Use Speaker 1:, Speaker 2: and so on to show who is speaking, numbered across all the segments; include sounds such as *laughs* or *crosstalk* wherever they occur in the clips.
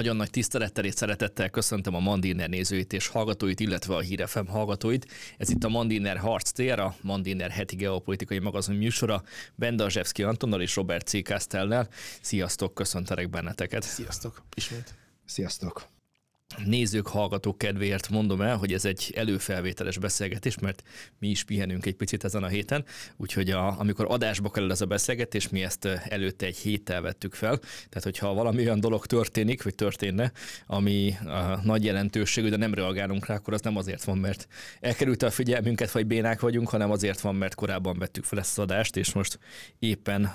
Speaker 1: Nagyon nagy tisztelettel és szeretettel köszöntöm a Mandiner nézőit és hallgatóit, illetve a Hírefem hallgatóit. Ez itt a Mandiner Harc tér, a Mandiner heti geopolitikai magazin műsora, Bendazsevszki Antonnal és Robert C. Castellnel. Sziasztok, köszöntelek benneteket.
Speaker 2: Sziasztok, ismét.
Speaker 3: Sziasztok
Speaker 1: nézők, hallgatók kedvéért mondom el, hogy ez egy előfelvételes beszélgetés, mert mi is pihenünk egy picit ezen a héten, úgyhogy a, amikor adásba kerül ez a beszélgetés, mi ezt előtte egy héttel vettük fel, tehát hogyha valami olyan dolog történik, vagy történne, ami a nagy jelentőségű, de nem reagálunk rá, akkor az nem azért van, mert elkerült a figyelmünket, vagy bénák vagyunk, hanem azért van, mert korábban vettük fel ezt az adást, és most éppen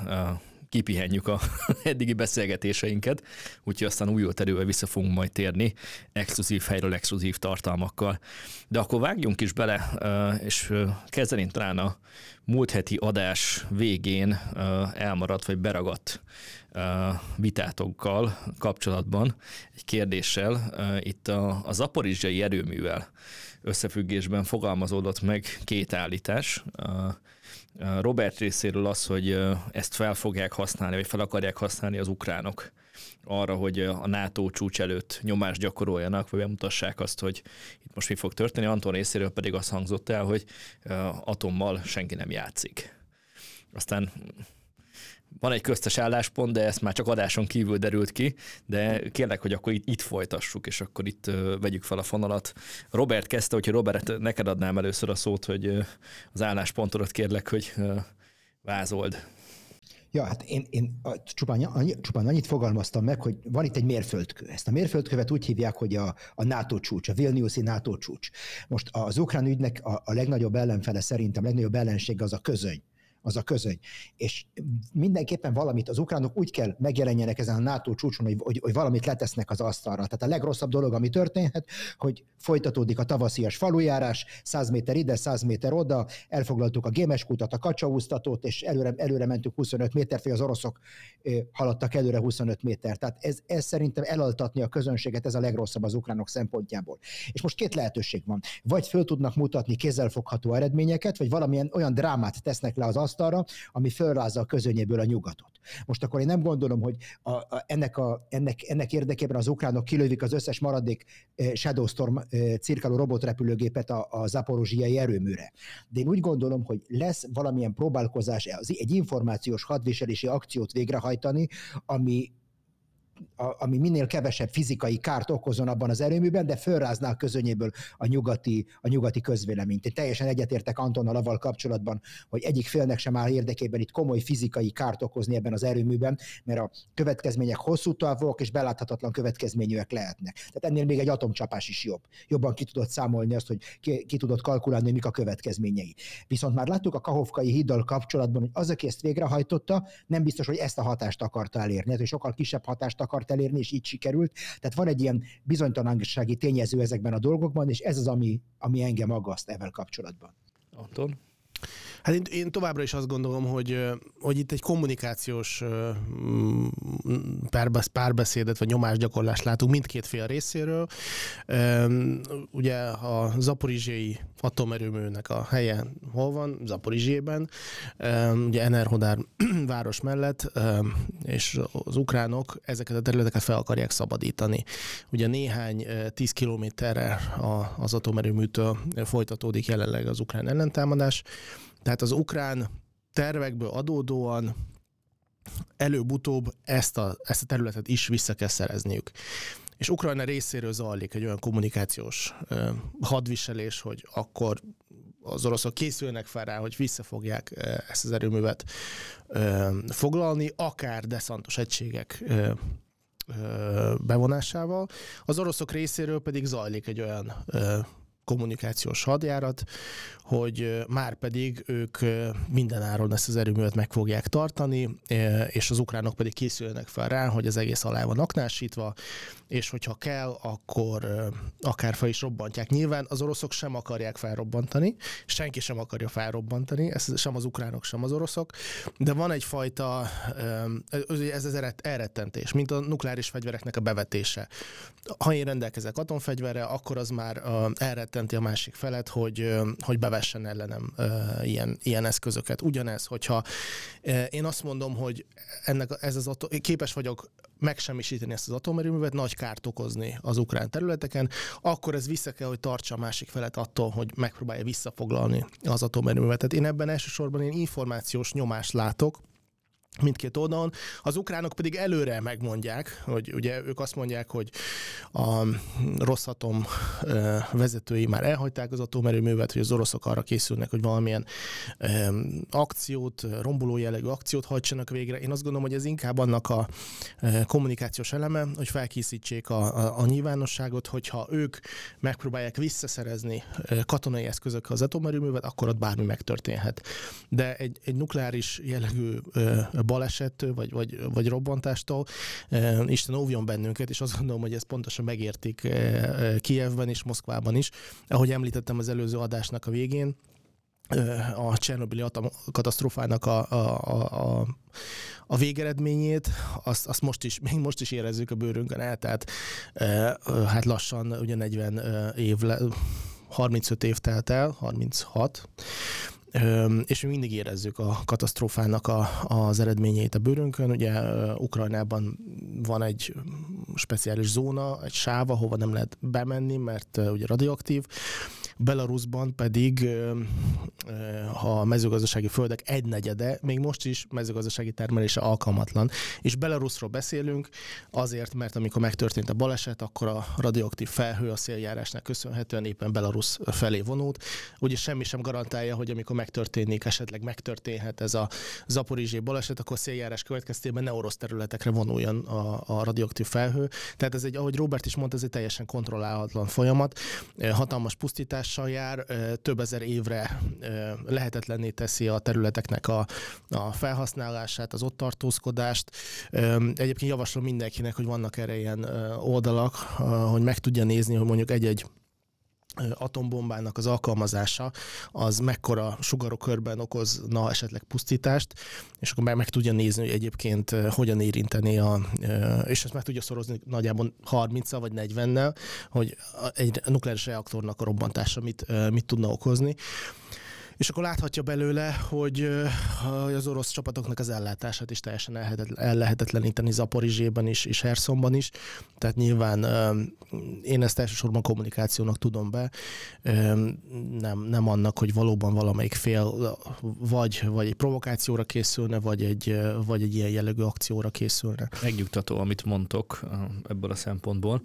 Speaker 1: kipihenjük a *laughs* eddigi beszélgetéseinket, úgyhogy aztán új erővel vissza fogunk majd térni exkluzív helyről exkluzív tartalmakkal. De akkor vágjunk is bele, és kezdeném talán a múlt heti adás végén elmaradt vagy beragadt vitátokkal kapcsolatban egy kérdéssel. Itt a, a zaporizsai erőművel összefüggésben fogalmazódott meg két állítás. Robert részéről az, hogy ezt fel fogják használni, vagy fel akarják használni az ukránok arra, hogy a NATO csúcs előtt nyomást gyakoroljanak, vagy bemutassák azt, hogy itt most mi fog történni. Anton részéről pedig azt hangzott el, hogy atommal senki nem játszik. Aztán van egy köztes álláspont, de ezt már csak adáson kívül derült ki, de kérlek, hogy akkor itt, itt folytassuk, és akkor itt vegyük fel a fonalat. Robert kezdte, hogyha Robert, neked adnám először a szót, hogy az álláspontodat kérlek, hogy vázold.
Speaker 3: Ja, hát én, én csupán, annyi, csupán annyit fogalmaztam meg, hogy van itt egy mérföldkő. Ezt a mérföldkövet úgy hívják, hogy a, a NATO csúcs, a Vilniuszi NATO csúcs. Most az ukrán ügynek a, a legnagyobb ellenfele szerintem, a legnagyobb ellenség az a közöny az a közöny. És mindenképpen valamit az ukránok úgy kell megjelenjenek ezen a NATO csúcson, hogy, hogy, hogy valamit letesznek az asztalra. Tehát a legrosszabb dolog, ami történhet, hogy folytatódik a tavaszias falujárás, 100 méter ide, 100 méter oda, elfoglaltuk a Gémeskutat, a Kacsaúztatót, és előre, előre mentünk 25 méter, hogy az oroszok haladtak előre 25 méter. Tehát ez, ez szerintem elaltatni a közönséget, ez a legrosszabb az ukránok szempontjából. És most két lehetőség van. Vagy föl tudnak mutatni kézzelfogható eredményeket, vagy valamilyen olyan drámát tesznek le az asztalra, ami fölrázza a közönyéből a nyugatot. Most akkor én nem gondolom, hogy a, a, ennek, a, ennek, ennek érdekében az ukránok kilövik az összes maradék eh, Shadowstorm eh, cirkáló robotrepülőgépet a, a zaporozsiai erőműre. De én úgy gondolom, hogy lesz valamilyen próbálkozás, egy információs hadviselési akciót végrehajtani, ami ami minél kevesebb fizikai kárt okozon abban az erőműben, de fölrázná a közönyéből a nyugati, a nyugati közvéleményt. Én teljesen egyetértek Antonnal avval kapcsolatban, hogy egyik félnek sem áll érdekében itt komoly fizikai kárt okozni ebben az erőműben, mert a következmények hosszú távok és beláthatatlan következményűek lehetnek. Tehát ennél még egy atomcsapás is jobb. Jobban ki tudod számolni azt, hogy ki, ki tudod kalkulálni, hogy mik a következményei. Viszont már láttuk a Kahovkai híddal kapcsolatban, hogy az, aki ezt végrehajtotta, nem biztos, hogy ezt a hatást akarta elérni, hát, hogy sokkal kisebb hatást akart elérni, és így sikerült. Tehát van egy ilyen bizonytalansági tényező ezekben a dolgokban, és ez az, ami, ami engem aggaszt ezzel kapcsolatban.
Speaker 1: Anton?
Speaker 2: Hát én, én továbbra is azt gondolom, hogy, hogy itt egy kommunikációs mm, párbeszédet vagy nyomásgyakorlást látunk mindkét fél részéről. Ugye a zaporizsiai atomerőműnek a helye hol van? Zaporizsében. Ugye Enerhodár *clears throat* város mellett, és az ukránok ezeket a területeket fel akarják szabadítani. Ugye néhány tíz kilométerre az atomerőműtől folytatódik jelenleg az ukrán ellentámadás. Tehát az ukrán tervekből adódóan előbb-utóbb ezt a, ezt a területet is vissza kell szerezniük. És Ukrajna részéről zajlik egy olyan kommunikációs ö, hadviselés, hogy akkor az oroszok készülnek fel rá, hogy visszafogják ö, ezt az erőművet ö, foglalni, akár deszantos egységek ö, bevonásával. Az oroszok részéről pedig zajlik egy olyan kommunikációs hadjárat, hogy már pedig ők mindenáron ezt az erőművet meg fogják tartani, és az ukránok pedig készülnek fel rá, hogy az egész alá van aknásítva, és hogyha kell, akkor akár fel is robbantják. Nyilván az oroszok sem akarják felrobbantani, senki sem akarja felrobbantani, ez sem az ukránok, sem az oroszok, de van egyfajta, ez az elrettentés, mint a nukleáris fegyvereknek a bevetése. Ha én rendelkezek atomfegyverre, akkor az már elrettent rettenti a másik felet, hogy, hogy bevessen ellenem ilyen, ilyen eszközöket. Ugyanez, hogyha én azt mondom, hogy ennek ez az atom, képes vagyok megsemmisíteni ezt az atomerőművet, nagy kárt okozni az ukrán területeken, akkor ez vissza kell, hogy tartsa a másik felet attól, hogy megpróbálja visszafoglalni az atomerőművet. Tehát én ebben elsősorban én információs nyomást látok, mindkét oldalon. Az ukránok pedig előre megmondják, hogy ugye ők azt mondják, hogy a rossz atom vezetői már elhagyták az atomerőművet, hogy az oroszok arra készülnek, hogy valamilyen akciót, romboló jellegű akciót hajtsanak végre. Én azt gondolom, hogy ez inkább annak a kommunikációs eleme, hogy felkészítsék a, a, a nyilvánosságot, hogyha ők megpróbálják visszaszerezni katonai eszközökkel az atomerőművet, akkor ott bármi megtörténhet. De egy, egy nukleáris jellegű balesettől, vagy, vagy, vagy robbantástól. Isten óvjon bennünket, és azt gondolom, hogy ezt pontosan megértik Kijevben és Moszkvában is. Ahogy említettem az előző adásnak a végén, a Csernobili katasztrófának a, a, a, a, a végeredményét, azt, azt most is, még most is érezzük a bőrünkön el, tehát hát lassan ugye 40 év, 35 év telt el, 36, és mi mindig érezzük a katasztrófának a, az eredményeit a bőrünkön. Ugye Ukrajnában van egy speciális zóna, egy sáv, ahova nem lehet bemenni, mert ugye radioaktív. Belarusban pedig a mezőgazdasági földek egynegyede még most is mezőgazdasági termelése alkalmatlan. És Belarusról beszélünk azért, mert amikor megtörtént a baleset, akkor a radioaktív felhő a széljárásnak köszönhetően éppen Belarus felé vonult. Ugye semmi sem garantálja, hogy amikor megtörténik, esetleg megtörténhet ez a zaporizsé baleset, akkor széljárás következtében ne orosz területekre vonuljon a, a radioaktív felhő. Tehát ez egy, ahogy Robert is mondta, ez egy teljesen kontrollálhatlan folyamat, hatalmas pusztítással jár, több ezer évre lehetetlenné teszi a területeknek a, a felhasználását, az ott tartózkodást. Egyébként javaslom mindenkinek, hogy vannak erre ilyen oldalak, hogy meg tudja nézni, hogy mondjuk egy-egy atombombának az alkalmazása az mekkora sugarokörben okozna esetleg pusztítást, és akkor meg, meg tudja nézni, hogy egyébként hogyan érinteni, a, és ezt meg tudja szorozni nagyjából 30 vagy 40-nel, hogy egy nukleáris reaktornak a robbantása mit, mit tudna okozni és akkor láthatja belőle, hogy az orosz csapatoknak az ellátását is teljesen ellehetetleníteni Zaporizsében is, és Herszonban is. Tehát nyilván én ezt elsősorban kommunikációnak tudom be, nem, nem annak, hogy valóban valamelyik fél vagy, vagy egy provokációra készülne, vagy egy, vagy egy ilyen jellegű akcióra készülne.
Speaker 1: Megnyugtató, amit mondtok ebből a szempontból.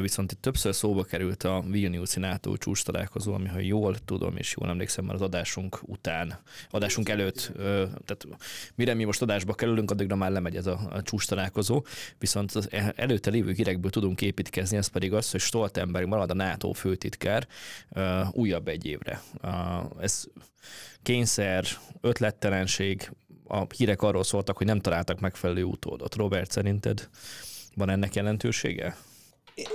Speaker 1: Viszont itt többször szóba került a Vilniuszi NATO csúcs találkozó, ami ha jól tudom és jól emlékszem már az adásunk után, adásunk előtt, tehát mire mi most adásba kerülünk, addigra már lemegy ez a, a csúcs találkozó, viszont az e, előtte lévő hírekből tudunk építkezni, ez pedig az, hogy Stoltenberg marad a NATO főtitkár újabb egy évre. Ez kényszer, ötlettelenség, a hírek arról szóltak, hogy nem találtak megfelelő utódot. Robert, szerinted van ennek jelentősége?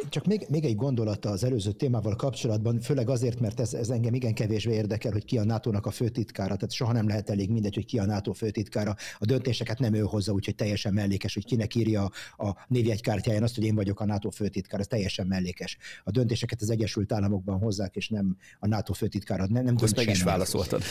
Speaker 3: Csak még, még egy gondolata az előző témával kapcsolatban, főleg azért, mert ez, ez engem igen kevésbé érdekel, hogy ki a NATO-nak a főtitkára, tehát soha nem lehet elég mindegy, hogy ki a NATO főtitkára. A döntéseket nem ő hozza, úgyhogy teljesen mellékes, hogy kinek írja a névjegykártyáján azt, hogy én vagyok a NATO főtitkár, ez teljesen mellékes. A döntéseket az Egyesült Államokban hozzák, és nem a NATO főtitkára. Nem, nem
Speaker 1: Ezt meg is válaszoltad.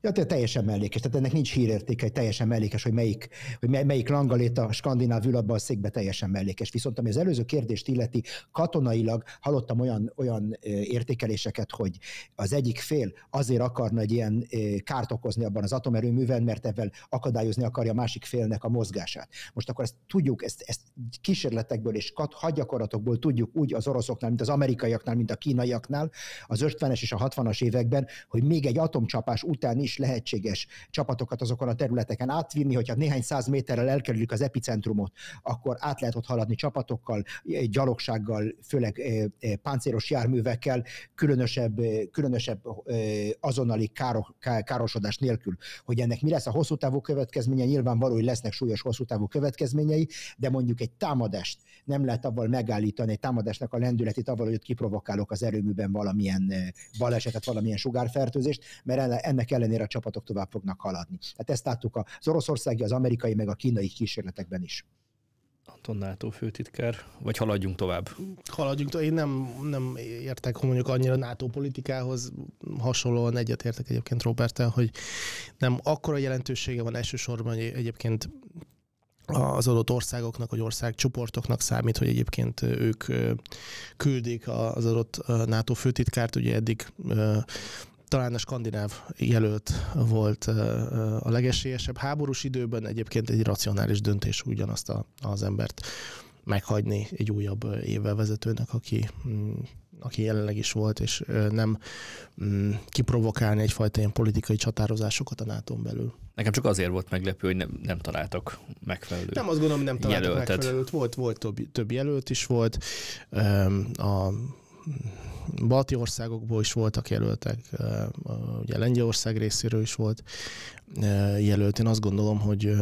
Speaker 3: Ja, tehát teljesen mellékes, tehát ennek nincs hírértéke, teljesen mellékes, hogy melyik, hogy melyik langalét a skandináv ül abban a székbe teljesen mellékes. Viszont ami az előző kérdést illeti, katonailag hallottam olyan, olyan értékeléseket, hogy az egyik fél azért akarna egy ilyen kárt okozni abban az atomerőműven, mert ebben akadályozni akarja a másik félnek a mozgását. Most akkor ezt tudjuk, ezt, ezt kísérletekből és hadgyakorlatokból tudjuk úgy az oroszoknál, mint az amerikaiaknál, mint a kínaiaknál, az 50-es és a 60-as években, hogy még egy atomcsapás után is lehetséges csapatokat azokon a területeken átvinni, hogyha néhány száz méterrel elkerüljük az epicentrumot, akkor át lehet ott haladni csapatokkal, gyalogsággal, főleg páncélos járművekkel, különösebb, különösebb azonnali káro, károsodás nélkül. Hogy ennek mi lesz a hosszú távú következménye, nyilvánvaló, hogy lesznek súlyos hosszú távú következményei, de mondjuk egy támadást nem lehet avval megállítani, egy támadásnak a lendületét avval, hogy ott kiprovokálok az erőműben valamilyen balesetet, valamilyen sugárfertőzést, mert ennek ellenére a csapatok tovább fognak haladni. Hát ezt láttuk az oroszországi, az amerikai, meg a kínai kísérletekben is.
Speaker 1: Anton NATO főtitkár, vagy haladjunk tovább?
Speaker 2: Haladjunk tovább. Én nem, nem értek mondjuk annyira NATO politikához, hasonlóan egyetértek egyébként Robertel, hogy nem akkora jelentősége van elsősorban hogy egyébként az adott országoknak, vagy országcsoportoknak számít, hogy egyébként ők küldik az adott NATO főtitkárt, ugye eddig talán a skandináv jelölt volt a legesélyesebb. Háborús időben egyébként egy racionális döntés ugyanazt a, az embert meghagyni egy újabb évvel vezetőnek, aki, mm, aki jelenleg is volt, és nem mm, kiprovokálni egyfajta ilyen politikai csatározásokat a nato belül.
Speaker 1: Nekem csak azért volt meglepő, hogy nem, nem találtak megfelelő
Speaker 2: Nem azt gondolom, nem találtak jelöltet. megfelelőt. Volt, volt több, több jelölt is volt. A balti országokból is voltak jelöltek, ugye Lengyelország részéről is volt jelölt. Én azt gondolom, hogy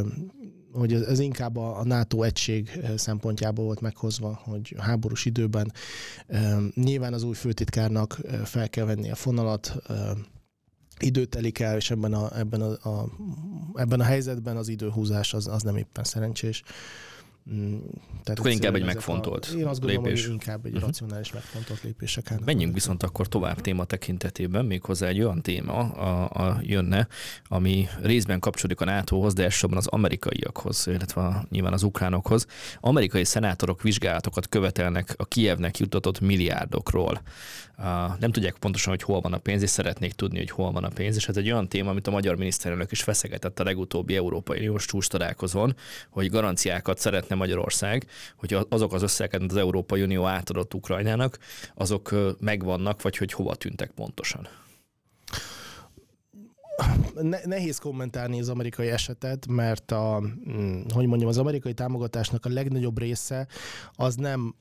Speaker 2: hogy ez inkább a NATO egység szempontjából volt meghozva, hogy háborús időben nyilván az új főtitkárnak fel kell venni a fonalat, idő telik el, és ebben a, ebben a, a, ebben a helyzetben az időhúzás az, az nem éppen szerencsés.
Speaker 1: Mm, tehát akkor inkább egy megfontolt
Speaker 2: a, Én azt gondolom, lépés. hogy inkább egy uh-huh. racionális megfontolt lépések.
Speaker 1: Menjünk viszont akkor tovább téma tekintetében, méghozzá egy olyan téma a, a jönne, ami részben kapcsolódik a NATO-hoz, de elsősorban az amerikaiakhoz, illetve a, nyilván az ukránokhoz. Amerikai szenátorok vizsgálatokat követelnek a Kievnek juttatott milliárdokról. Nem tudják pontosan, hogy hol van a pénz, és szeretnék tudni, hogy hol van a pénz, és ez egy olyan téma, amit a magyar miniszterelnök is feszegetett a legutóbbi Európai Uniós csúcs találkozón, hogy garanciákat szeretne szeretne Magyarország, hogy azok az összegek, amit az Európai Unió átadott Ukrajnának, azok megvannak, vagy hogy hova tűntek pontosan?
Speaker 2: nehéz kommentálni az amerikai esetet, mert a, mm, hogy mondjam, az amerikai támogatásnak a legnagyobb része az nem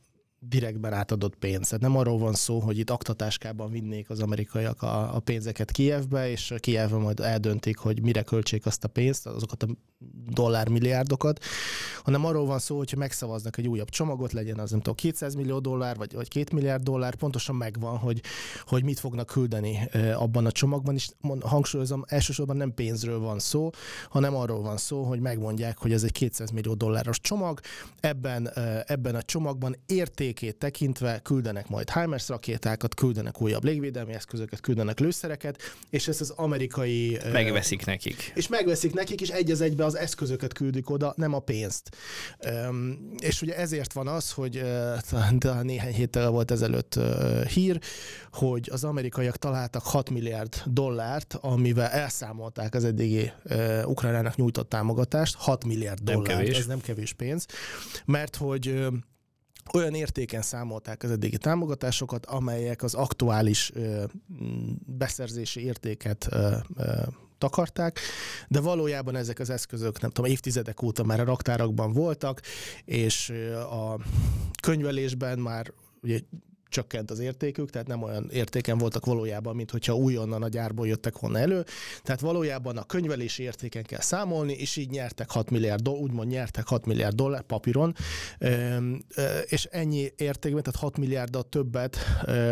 Speaker 2: direktben átadott pénz. Tehát nem arról van szó, hogy itt aktatáskában vinnék az amerikaiak a, a pénzeket Kievbe, és Kievbe majd eldöntik, hogy mire költsék azt a pénzt, azokat a dollármilliárdokat, hanem arról van szó, hogyha megszavaznak egy újabb csomagot, legyen az nem tudom 200 millió dollár, vagy, vagy 2 milliárd dollár, pontosan megvan, hogy, hogy mit fognak küldeni abban a csomagban, és hangsúlyozom, elsősorban nem pénzről van szó, hanem arról van szó, hogy megmondják, hogy ez egy 200 millió dolláros csomag, ebben, ebben a csomagban értékét tekintve küldenek majd HIMARS rakétákat, küldenek újabb légvédelmi eszközöket, küldenek lőszereket, és ezt az amerikai...
Speaker 1: Megveszik nekik.
Speaker 2: És megveszik nekik, és egy az egybe az eszközöket küldik oda, nem a pénzt. És ugye ezért van az, hogy néhány héttel volt ezelőtt hír, hogy az amerikaiak találtak 6 milliárd dollárt, amivel elszámolták az eddigi Ukrajnának nyújtott támogatást, 6 milliárd dollár, nem kevés. ez nem kevés pénz, mert hogy olyan értéken számolták az eddigi támogatásokat, amelyek az aktuális ö, beszerzési értéket ö, ö, takarták, de valójában ezek az eszközök, nem tudom, évtizedek óta már a raktárakban voltak, és a könyvelésben már ugye csökkent az értékük, tehát nem olyan értéken voltak valójában, mint hogyha újonnan a gyárból jöttek volna elő. Tehát valójában a könyvelési értéken kell számolni, és így nyertek 6 milliárd dollár, úgymond nyertek 6 milliárd dollár papíron, és ennyi értékben, tehát 6 milliárddal többet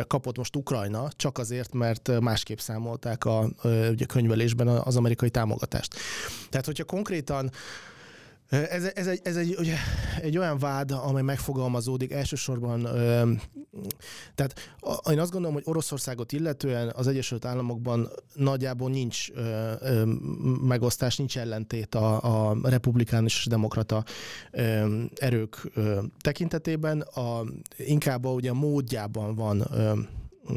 Speaker 2: kapott most Ukrajna, csak azért, mert másképp számolták a, ugye, könyvelésben az amerikai támogatást. Tehát, hogyha konkrétan ez, ez, egy, ez egy, ugye, egy olyan vád, amely megfogalmazódik elsősorban, tehát én azt gondolom, hogy Oroszországot illetően az Egyesült Államokban nagyjából nincs megosztás, nincs ellentét a, a republikánus és demokrata erők tekintetében, a, inkább a, ugye a módjában van ö,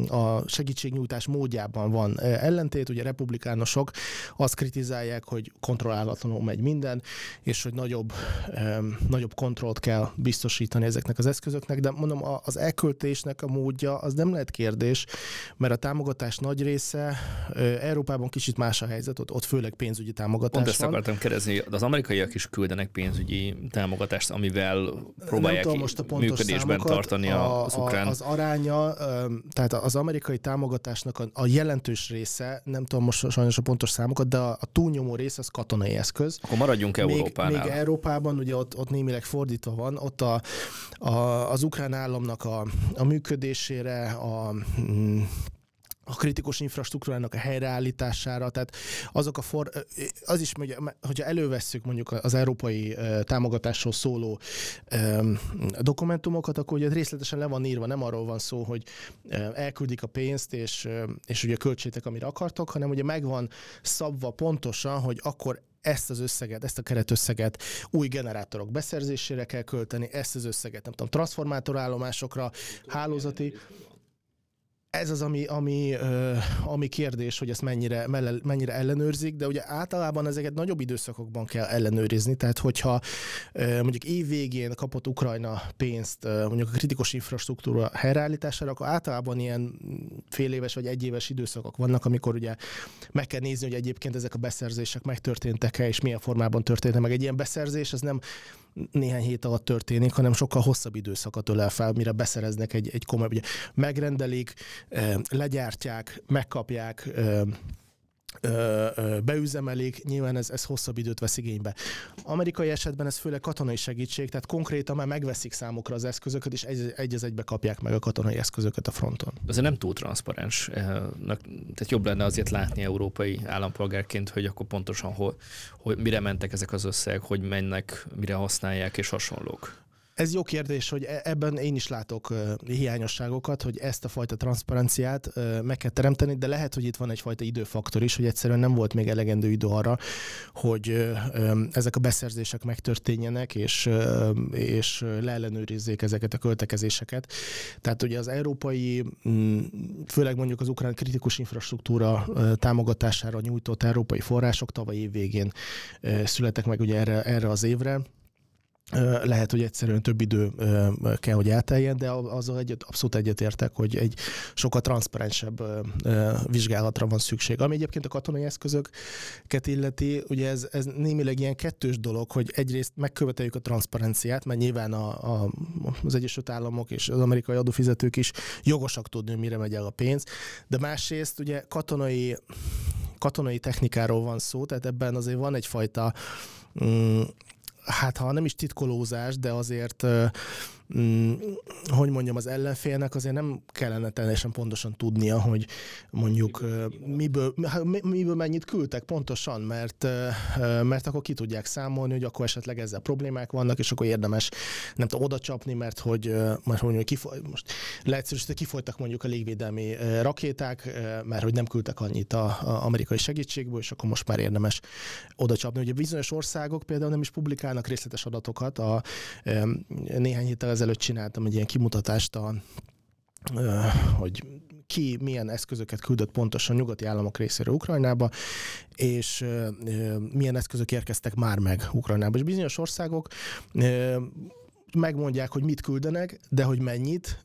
Speaker 2: a segítségnyújtás módjában van ellentét. Ugye republikánusok azt kritizálják, hogy kontrollálatlanul megy minden, és hogy nagyobb, nagyobb kontrollt kell biztosítani ezeknek az eszközöknek, de mondom, az elköltésnek a módja az nem lehet kérdés, mert a támogatás nagy része Európában kicsit más a helyzet, ott, ott főleg pénzügyi támogatás Pont
Speaker 1: ezt
Speaker 2: van.
Speaker 1: akartam kérdezni, az amerikaiak is küldenek pénzügyi támogatást, amivel próbálják most a működésben számokat, tartani a, az ukrán.
Speaker 2: Az aránya, tehát az amerikai támogatásnak a, a jelentős része, nem tudom most sajnos a pontos számokat, de a, a túlnyomó része az katonai eszköz.
Speaker 1: Akkor maradjunk Európánál.
Speaker 2: Még, még Európában ugye ott, ott némileg fordítva van, ott a, a, az ukrán államnak a, a működésére, a, mm, a kritikus infrastruktúrának a helyreállítására, tehát azok a for, az is, hogyha elővesszük mondjuk az európai támogatásról szóló dokumentumokat, akkor ugye részletesen le van írva, nem arról van szó, hogy elküldik a pénzt, és, és ugye költsétek, amire akartok, hanem ugye megvan szabva pontosan, hogy akkor ezt az összeget, ezt a keretösszeget új generátorok beszerzésére kell költeni, ezt az összeget, nem tudom, transformátorállomásokra, hálózati ez az, ami, ami, ami kérdés, hogy ezt mennyire, mennyire ellenőrzik, de ugye általában ezeket nagyobb időszakokban kell ellenőrizni, tehát hogyha mondjuk év végén kapott Ukrajna pénzt mondjuk a kritikus infrastruktúra helyreállítására, akkor általában ilyen fél éves vagy egy éves időszakok vannak, amikor ugye meg kell nézni, hogy egyébként ezek a beszerzések megtörténtek-e, és milyen formában történt meg. Egy ilyen beszerzés, ez nem néhány hét alatt történik, hanem sokkal hosszabb időszakat ölel fel, mire beszereznek egy, egy komoly, ugye megrendelik, legyártják, megkapják, beüzemelik, nyilván ez, ez hosszabb időt vesz igénybe. Amerikai esetben ez főleg katonai segítség, tehát konkrétan már megveszik számukra az eszközöket, és egy, egy az egybe kapják meg a katonai eszközöket a fronton.
Speaker 1: Ez nem túl transzparens. Tehát jobb lenne azért látni európai állampolgárként, hogy akkor pontosan hol, hogy mire mentek ezek az összegek, hogy mennek, mire használják és hasonlók.
Speaker 2: Ez jó kérdés, hogy e- ebben én is látok hiányosságokat, hogy ezt a fajta transzparenciát meg kell teremteni, de lehet, hogy itt van egyfajta időfaktor is, hogy egyszerűen nem volt még elegendő idő arra, hogy ezek a beszerzések megtörténjenek, és, és leellenőrizzék ezeket a költekezéseket. Tehát ugye az európai, mm, főleg mondjuk az ukrán kritikus infrastruktúra támogatására nyújtott európai források tavaly év végén születek meg ugye erre, erre az évre, lehet, hogy egyszerűen több idő kell, hogy elteljen, de azzal egyet, abszolút egyetértek, hogy egy sokkal transzparensebb vizsgálatra van szükség. Ami egyébként a katonai eszközöket illeti, ugye ez, ez némileg ilyen kettős dolog, hogy egyrészt megköveteljük a transzparenciát, mert nyilván a, a, az Egyesült Államok és az amerikai adófizetők is jogosak tudni, mire megy el a pénz, de másrészt ugye katonai katonai technikáról van szó, tehát ebben azért van egyfajta mm, hát ha nem is titkolózás, de azért mm, hogy mondjam, az ellenfélnek azért nem kellene teljesen pontosan tudnia, hogy mondjuk miből, hát miből mennyit küldtek pontosan, mert, mert akkor ki tudják számolni, hogy akkor esetleg ezzel problémák vannak, és akkor érdemes nem tudom, oda csapni, mert hogy, mert hogy kifoly, most leegyszerűsítve kifolytak mondjuk a légvédelmi rakéták, mert hogy nem küldtek annyit a, a amerikai segítségből, és akkor most már érdemes oda csapni. Ugye bizonyos országok például nem is publikálnak részletes adatokat. A, néhány héttel ezelőtt csináltam egy ilyen kimutatást, a, hogy ki milyen eszközöket küldött pontosan nyugati államok részéről Ukrajnába, és milyen eszközök érkeztek már meg Ukrajnába. És bizonyos országok megmondják, hogy mit küldenek, de hogy mennyit,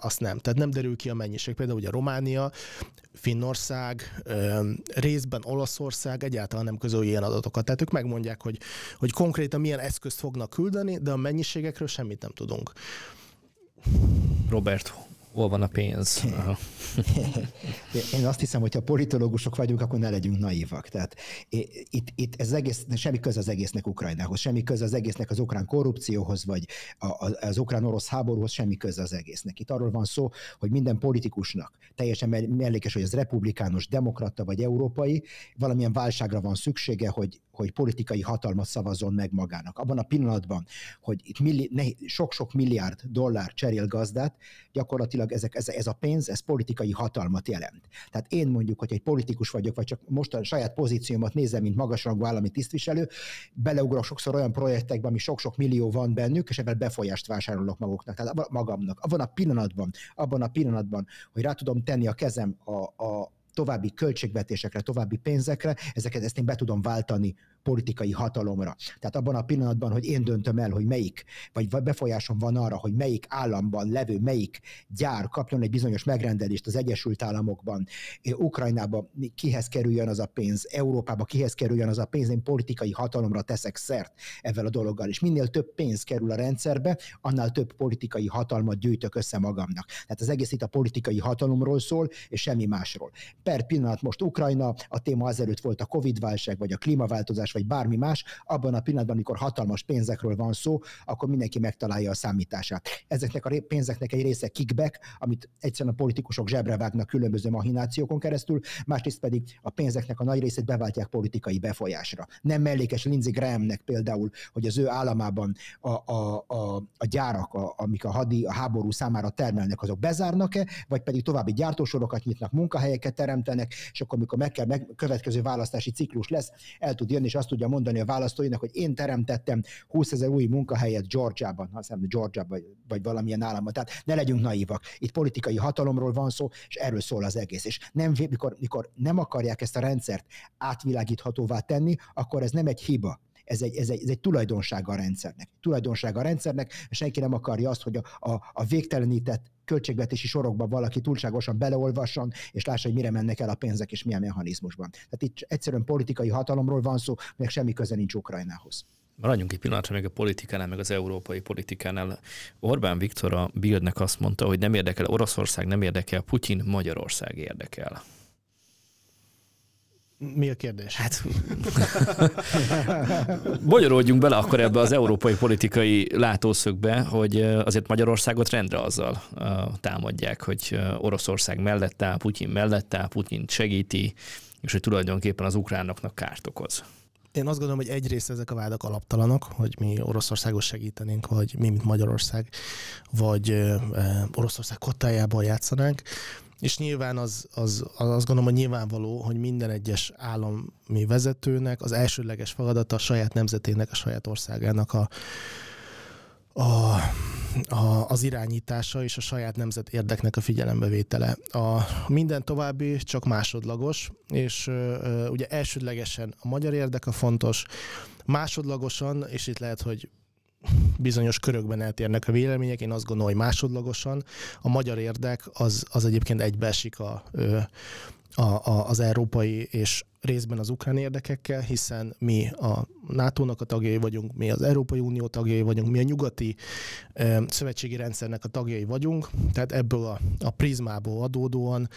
Speaker 2: azt nem. Tehát nem derül ki a mennyiség. Például ugye Románia, Finnország, részben Olaszország egyáltalán nem közöl ilyen adatokat. Tehát ők megmondják, hogy, hogy konkrétan milyen eszközt fognak küldeni, de a mennyiségekről semmit nem tudunk.
Speaker 1: Robert, hol van a pénz? *laughs*
Speaker 3: Én azt hiszem, hogy ha politológusok vagyunk, akkor ne legyünk naívak. Tehát itt, itt ez egész, semmi köze az egésznek Ukrajnához, semmi köze az egésznek az ukrán korrupcióhoz, vagy az ukrán-orosz háborúhoz, semmi köze az egésznek. Itt arról van szó, hogy minden politikusnak teljesen mellékes, hogy ez republikánus, demokrata vagy európai, valamilyen válságra van szüksége, hogy, hogy politikai hatalmat szavazzon meg magának. Abban a pillanatban, hogy itt milli, sok-sok milliárd dollár cserél gazdát, gyakorlatilag ezek, ez, ez a pénz, ez politikai hatalmat jelent. Tehát én mondjuk, hogy egy politikus vagyok, vagy csak most a saját pozíciómat nézem, mint magasrangú állami tisztviselő, beleugrok sokszor olyan projektekbe, ami sok-sok millió van bennük, és ebben befolyást vásárolok maguknak, tehát magamnak. Abban a pillanatban, abban a pillanatban, hogy rá tudom tenni a kezem a, a további költségvetésekre, további pénzekre, ezeket ezt én be tudom váltani politikai hatalomra. Tehát abban a pillanatban, hogy én döntöm el, hogy melyik, vagy befolyásom van arra, hogy melyik államban levő, melyik gyár kapjon egy bizonyos megrendelést az Egyesült Államokban, Ukrajnába kihez kerüljön az a pénz, Európába kihez kerüljön az a pénz, én politikai hatalomra teszek szert ezzel a dologgal. És minél több pénz kerül a rendszerbe, annál több politikai hatalmat gyűjtök össze magamnak. Tehát az egész itt a politikai hatalomról szól, és semmi másról. Per pillanat most Ukrajna, a téma azelőtt volt a Covid-válság, vagy a klímaváltozás, támogatás, vagy bármi más, abban a pillanatban, amikor hatalmas pénzekről van szó, akkor mindenki megtalálja a számítását. Ezeknek a pénzeknek egy része kickback, amit egyszerűen a politikusok zsebre vágnak különböző mahinációkon keresztül, másrészt pedig a pénzeknek a nagy részét beváltják politikai befolyásra. Nem mellékes Lindsey Grahamnek például, hogy az ő államában a, a, a, a gyárak, a, amik a hadi, a háború számára termelnek, azok bezárnak-e, vagy pedig további gyártósorokat nyitnak, munkahelyeket teremtenek, és akkor, amikor meg kell, meg, következő választási ciklus lesz, el tud jönni, és azt tudja mondani a választóinak, hogy én teremtettem 20 ezer új munkahelyet Georgiában, azt hiszem Georgia vagy, vagy valamilyen államban. Tehát ne legyünk naívak. Itt politikai hatalomról van szó, és erről szól az egész. És nem, mikor, mikor nem akarják ezt a rendszert átvilágíthatóvá tenni, akkor ez nem egy hiba, ez egy, ez egy, ez egy tulajdonsága a rendszernek. Tulajdonsága a rendszernek, senki nem akarja azt, hogy a, a, a végtelenített költségvetési sorokban valaki túlságosan beleolvasson, és lássa, hogy mire mennek el a pénzek, és milyen mechanizmusban. Tehát itt egyszerűen politikai hatalomról van szó, meg semmi köze nincs Ukrajnához.
Speaker 1: Maradjunk egy pillanatra még a politikánál, meg az európai politikánál. Orbán Viktor a Bildnek azt mondta, hogy nem érdekel Oroszország, nem érdekel Putyin, Magyarország érdekel.
Speaker 2: Mi a kérdés?
Speaker 1: Hát, bonyolódjunk bele akkor ebbe az európai politikai látószögbe, hogy azért Magyarországot rendre azzal támadják, hogy Oroszország mellett áll, Putyin mellett áll, Putyin segíti, és hogy tulajdonképpen az ukránoknak kárt okoz.
Speaker 2: Én azt gondolom, hogy egyrészt ezek a vádak alaptalanok, hogy mi Oroszországot segítenénk, vagy mi, mint Magyarország, vagy Oroszország kottájában játszanánk. És nyilván az, az, az azt gondolom, hogy nyilvánvaló, hogy minden egyes állami vezetőnek az elsődleges feladata a saját nemzetének, a saját országának a, a, a, az irányítása és a saját nemzet érdeknek a figyelembevétele. A minden további csak másodlagos, és ö, ugye elsődlegesen a magyar érdek a fontos, másodlagosan, és itt lehet, hogy bizonyos körökben eltérnek a vélemények, én azt gondolom, hogy másodlagosan. A magyar érdek az, az egyébként egybeesik a, a, a, az európai és részben az ukrán érdekekkel, hiszen mi a NATO-nak a tagjai vagyunk, mi az Európai Unió tagjai vagyunk, mi a nyugati ö, szövetségi rendszernek a tagjai vagyunk, tehát ebből a, a prizmából adódóan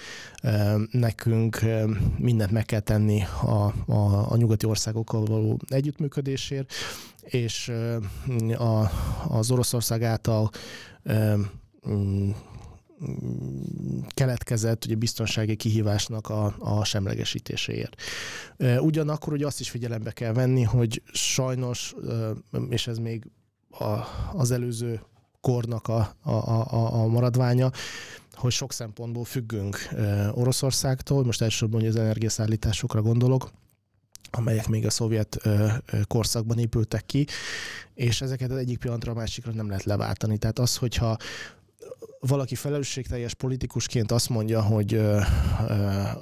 Speaker 2: ö, nekünk ö, mindent meg kell tenni a, a, a nyugati országokkal való együttműködésért, és a, az Oroszország által ö, keletkezett ugye biztonsági kihívásnak a, a semlegesítéséért. Ugyanakkor ugye azt is figyelembe kell venni, hogy sajnos, és ez még a, az előző kornak a, a, a, a maradványa, hogy sok szempontból függünk Oroszországtól, most elsősorban az energiaszállításokra gondolok, amelyek még a szovjet korszakban épültek ki, és ezeket az egyik pillanatra a másikra nem lehet leváltani. Tehát az, hogyha valaki felelősségteljes politikusként azt mondja, hogy ö, ö,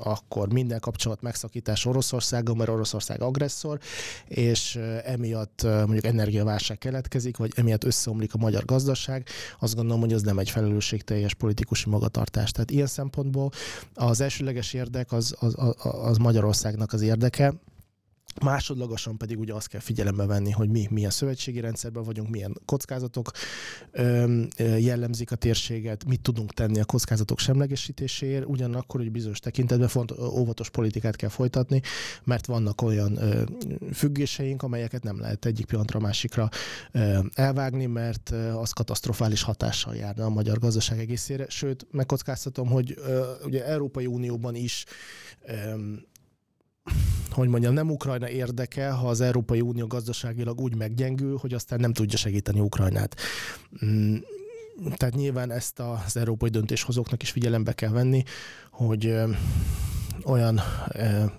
Speaker 2: akkor minden kapcsolat megszakítás Oroszországgal, mert Oroszország agresszor, és ö, emiatt ö, mondjuk energiaválság keletkezik, vagy emiatt összeomlik a magyar gazdaság, azt gondolom, hogy az nem egy felelősségteljes politikusi magatartás. Tehát ilyen szempontból az elsőleges érdek az, az, az, Magyarországnak az érdeke, Másodlagosan pedig ugye azt kell figyelembe venni, hogy mi milyen szövetségi rendszerben vagyunk, milyen kockázatok jellemzik a térséget, mit tudunk tenni a kockázatok semlegesítéséért, ugyanakkor, hogy bizonyos tekintetben font, óvatos politikát kell folytatni, mert vannak olyan függéseink, amelyeket nem lehet egyik pillanatra másikra elvágni, mert az katasztrofális hatással járna a magyar gazdaság egészére. Sőt, megkockáztatom, hogy ugye Európai Unióban is hogy mondjam, nem Ukrajna érdeke, ha az Európai Unió gazdaságilag úgy meggyengül, hogy aztán nem tudja segíteni Ukrajnát. Mm, tehát nyilván ezt az európai döntéshozóknak is figyelembe kell venni, hogy olyan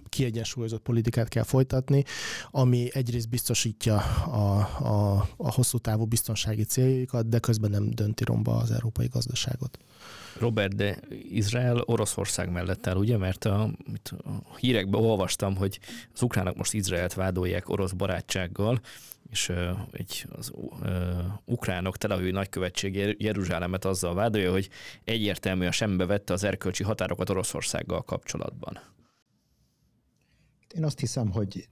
Speaker 2: kiegyensúlyozott politikát kell folytatni, ami egyrészt biztosítja a, a, a hosszú távú biztonsági céljaikat, de közben nem dönti romba az európai gazdaságot.
Speaker 1: Robert, de Izrael Oroszország mellett áll, ugye? Mert a, a hírekben olvastam, hogy az ukránok most Izraelt vádolják orosz barátsággal, és uh, egy, az uh, ukránok Tel nagykövetség Jeruzsálemet azzal vádolja, hogy egyértelműen sembe vette az erkölcsi határokat Oroszországgal kapcsolatban.
Speaker 3: Én azt hiszem, hogy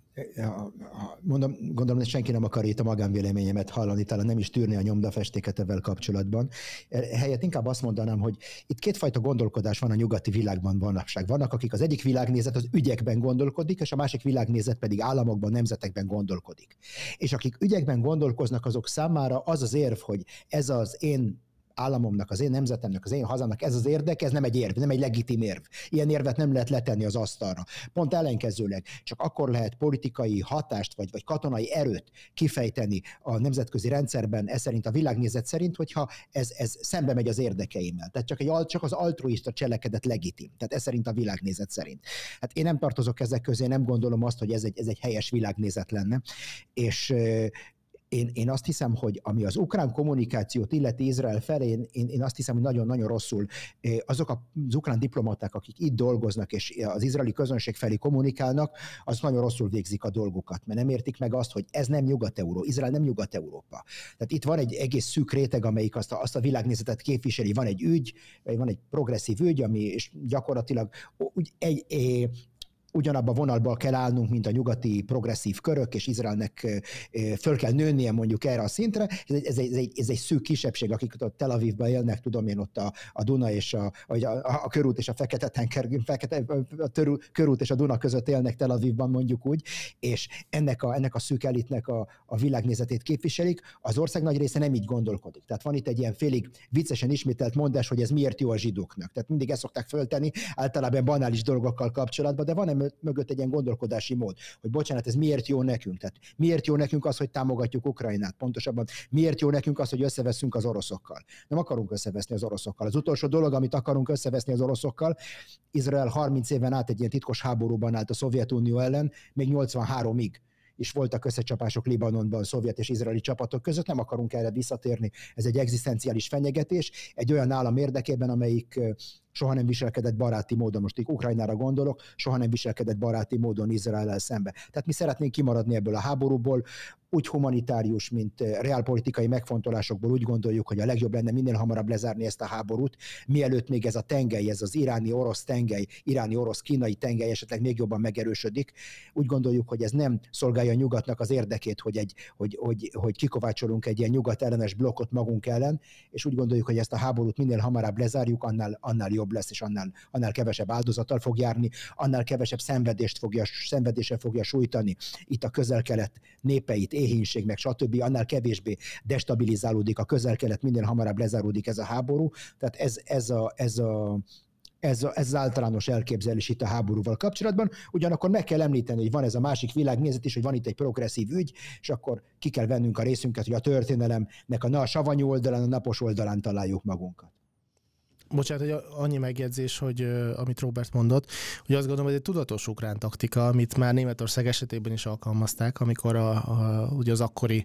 Speaker 3: mondom, gondolom, hogy senki nem akar itt a magánvéleményemet hallani, talán nem is tűrni a nyomdafestéket ezzel kapcsolatban. E, helyett inkább azt mondanám, hogy itt kétfajta gondolkodás van a nyugati világban manapság. Vannak, akik az egyik világnézet az ügyekben gondolkodik, és a másik világnézet pedig államokban, nemzetekben gondolkodik. És akik ügyekben gondolkoznak, azok számára az az érv, hogy ez az én államomnak, az én nemzetemnek, az én hazámnak ez az érdek, ez nem egy érv, nem egy legitim érv. Ilyen érvet nem lehet letenni az asztalra. Pont ellenkezőleg, csak akkor lehet politikai hatást vagy, vagy katonai erőt kifejteni a nemzetközi rendszerben, ez szerint a világnézet szerint, hogyha ez, ez szembe megy az érdekeimmel. Tehát csak, egy, csak az altruista cselekedet legitim. Tehát ez szerint a világnézet szerint. Hát én nem tartozok ezek közé, nem gondolom azt, hogy ez egy, ez egy helyes világnézet lenne. És én, én azt hiszem, hogy ami az ukrán kommunikációt illeti Izrael felé, én, én, azt hiszem, hogy nagyon-nagyon rosszul azok az ukrán diplomaták, akik itt dolgoznak és az izraeli közönség felé kommunikálnak, az nagyon rosszul végzik a dolgokat, mert nem értik meg azt, hogy ez nem Nyugat-Európa, Izrael nem Nyugat-Európa. Tehát itt van egy egész szűk réteg, amelyik azt a, azt a világnézetet képviseli, van egy ügy, van egy progresszív ügy, ami és gyakorlatilag úgy egy, egy ugyanabba vonalba kell állnunk, mint a nyugati progresszív körök, és Izraelnek föl kell nőnie mondjuk erre a szintre. Ez egy, ez egy, ez egy, szűk kisebbség, akik ott Tel Avivban élnek, tudom én ott a, a Duna és a, a, a, a körút és a fekete tenger, fekete, a törú, körút és a Duna között élnek Tel Avivban mondjuk úgy, és ennek a, ennek a szűk elitnek a, a világnézetét képviselik. Az ország nagy része nem így gondolkodik. Tehát van itt egy ilyen félig viccesen ismételt mondás, hogy ez miért jó a zsidóknak. Tehát mindig ezt szokták föltenni, általában banális dolgokkal kapcsolatban, de van mögött egy ilyen gondolkodási mód, hogy bocsánat, ez miért jó nekünk? Tehát miért jó nekünk az, hogy támogatjuk Ukrajnát? Pontosabban miért jó nekünk az, hogy összeveszünk az oroszokkal? Nem akarunk összeveszni az oroszokkal. Az utolsó dolog, amit akarunk összeveszni az oroszokkal, Izrael 30 éven át egy ilyen titkos háborúban állt a Szovjetunió ellen, még 83-ig és voltak összecsapások Libanonban, szovjet és izraeli csapatok között, nem akarunk erre visszatérni. Ez egy egzisztenciális fenyegetés, egy olyan állam érdekében, amelyik soha nem viselkedett baráti módon, most így Ukrajnára gondolok, soha nem viselkedett baráti módon Izrael szembe. Tehát mi szeretnénk kimaradni ebből a háborúból, úgy humanitárius, mint eh, reálpolitikai megfontolásokból úgy gondoljuk, hogy a legjobb lenne minél hamarabb lezárni ezt a háborút, mielőtt még ez a tengely, ez az iráni-orosz tengely, iráni-orosz-kínai tengely esetleg még jobban megerősödik. Úgy gondoljuk, hogy ez nem szolgálja a nyugatnak az érdekét, hogy, egy, hogy, hogy, hogy kikovácsolunk egy ilyen nyugat ellenes blokkot magunk ellen, és úgy gondoljuk, hogy ezt a háborút minél hamarabb lezárjuk, annál, annál jobb lesz, és annál, annál kevesebb áldozattal fog járni, annál kevesebb szenvedést fogja, szenvedése fogja sújtani itt a közel-kelet népeit, éhínség, meg stb., annál kevésbé destabilizálódik a közel-kelet, minél hamarabb lezáródik ez a háború. Tehát ez, ez, a, ez a ez, a, ez az általános elképzelés itt a háborúval kapcsolatban. Ugyanakkor meg kell említeni, hogy van ez a másik világnézet is, hogy van itt egy progresszív ügy, és akkor ki kell vennünk a részünket, hogy a történelemnek a, a savanyú oldalán, a napos oldalán találjuk magunkat
Speaker 2: bocsánat, hogy annyi megjegyzés, hogy amit Robert mondott, hogy azt gondolom, hogy egy tudatos ukrán taktika, amit már Németország esetében is alkalmazták, amikor a, a, ugye az akkori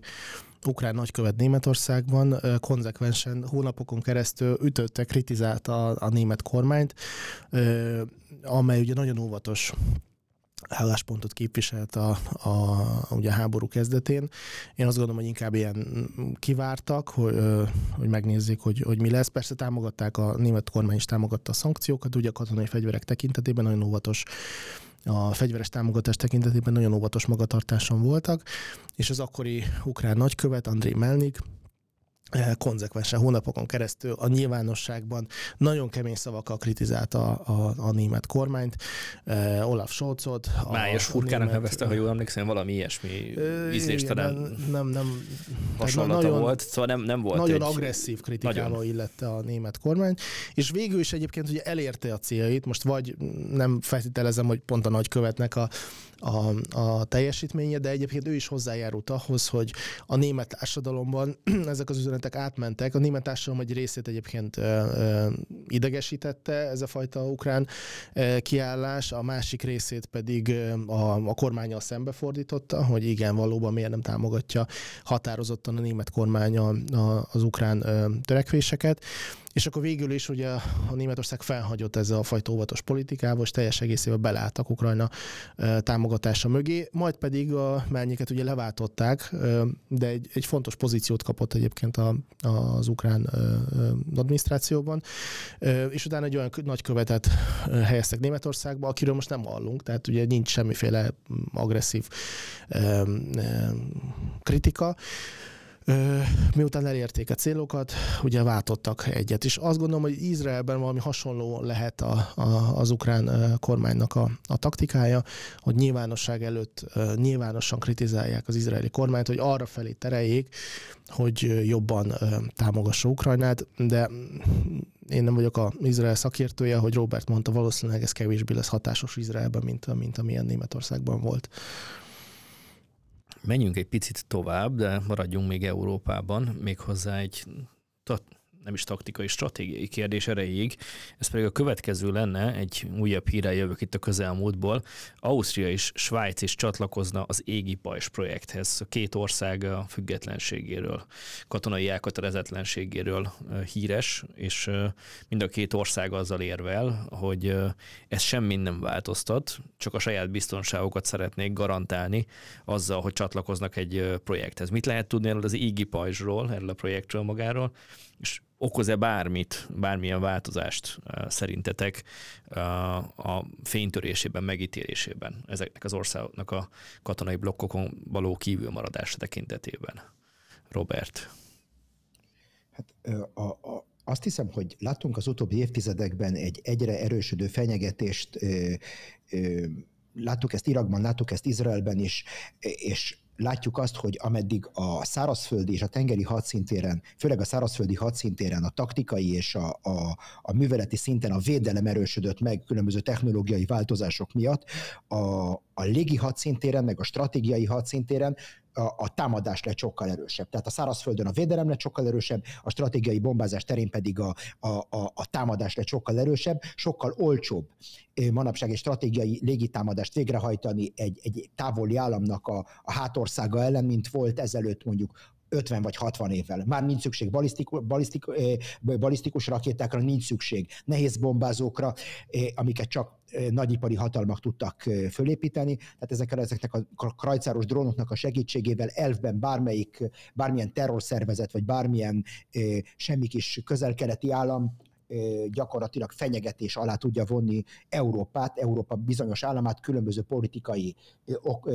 Speaker 2: ukrán nagykövet Németországban konzekvensen hónapokon keresztül ütötte, kritizálta a, a német kormányt, amely ugye nagyon óvatos álláspontot képviselt a, a, ugye a háború kezdetén. Én azt gondolom, hogy inkább ilyen kivártak, hogy, hogy megnézzék, hogy, hogy mi lesz. Persze támogatták, a német kormány is támogatta a szankciókat, ugye a katonai fegyverek tekintetében nagyon óvatos a fegyveres támogatás tekintetében nagyon óvatos magatartáson voltak, és az akkori ukrán nagykövet, André Melnik, konzekvensen hónapokon keresztül a nyilvánosságban nagyon kemény szavakkal kritizálta a, a, a német kormányt, uh, Olaf Scholzot.
Speaker 1: Májas furkának nevezte, ha jól emlékszem, valami ilyesmi uh, ízlést
Speaker 2: nem, nem, nem
Speaker 1: hasonlata nagyon, volt, szóval nem, nem volt
Speaker 2: Nagyon egy, agresszív kritikával nagyon. illette a német kormány, és végül is egyébként ugye elérte a céljait, most vagy nem feltételezem, hogy pont a nagykövetnek a a, a teljesítménye, de egyébként ő is hozzájárult ahhoz, hogy a német társadalomban *clears throat* ezek az üzenetek átmentek. A német társadalom egy részét egyébként ö, ö, idegesítette ez a fajta ukrán ö, kiállás, a másik részét pedig a, a kormányjal szembefordította, hogy igen, valóban miért nem támogatja határozottan a német kormány az ukrán ö, törekvéseket És akkor végül is ugye a Németország felhagyott ezzel a fajta óvatos politikával, és teljes egészében belálltak Ukrajna támogatása mögé, majd pedig a melnyiket ugye leváltották, de egy, egy fontos pozíciót kapott egyébként a, az ukrán adminisztrációban, és utána egy olyan nagykövetet helyeztek Németországba, akiről most nem hallunk, tehát ugye nincs semmiféle agresszív kritika miután elérték a célokat, ugye váltottak egyet. És azt gondolom, hogy Izraelben valami hasonló lehet a, a, az ukrán kormánynak a, a taktikája, hogy nyilvánosság előtt nyilvánosan kritizálják az izraeli kormányt, hogy arra felé tereljék, hogy jobban támogassa Ukrajnát, de én nem vagyok az Izrael szakértője, hogy Robert mondta, valószínűleg ez kevésbé lesz hatásos Izraelben, mint, mint amilyen Németországban volt.
Speaker 1: Menjünk egy picit tovább, de maradjunk még Európában, méghozzá egy nem is taktikai, stratégiai kérdés erejéig. Ez pedig a következő lenne, egy újabb hírrel jövök itt a közelmúltból. Ausztria és Svájc is csatlakozna az Égi Pajs projekthez. A két ország a függetlenségéről, katonai elkötelezetlenségéről híres, és mind a két ország azzal érvel, hogy ez semmi nem változtat, csak a saját biztonságokat szeretnék garantálni azzal, hogy csatlakoznak egy projekthez. Mit lehet tudni erről az Égi Pajzsról, erről a projektről magáról? És okoz-e bármit, bármilyen változást szerintetek a fénytörésében, megítélésében ezeknek az országoknak a katonai blokkokon való kívülmaradása tekintetében? Robert.
Speaker 3: Hát a, a, azt hiszem, hogy láttunk az utóbbi évtizedekben egy egyre erősödő fenyegetést, ö, ö, láttuk ezt Irakban, láttuk ezt Izraelben is, és látjuk azt, hogy ameddig a szárazföldi és a tengeri hadszintéren, főleg a szárazföldi hadszintéren a taktikai és a, a, a műveleti szinten a védelem erősödött meg különböző technológiai változások miatt, a, a légi hadszintéren, meg a stratégiai hadszintéren a, a támadás lett sokkal erősebb. Tehát a szárazföldön a védelem lett sokkal erősebb, a stratégiai bombázás terén pedig a, a, a, a támadás lett sokkal erősebb, sokkal olcsóbb manapság egy stratégiai légitámadást végrehajtani egy, egy távoli államnak a, a hátországa ellen, mint volt ezelőtt mondjuk 50 vagy 60 évvel. Már nincs szükség balisztikus, balisztik, balisztikus rakétákra, nincs szükség nehéz bombázókra, amiket csak nagyipari hatalmak tudtak fölépíteni, tehát ezekkel, ezeknek a krajcáros drónoknak a segítségével elfben bármelyik, bármilyen terrorszervezet, vagy bármilyen semmi kis közel-keleti állam gyakorlatilag fenyegetés alá tudja vonni Európát, Európa bizonyos államát különböző politikai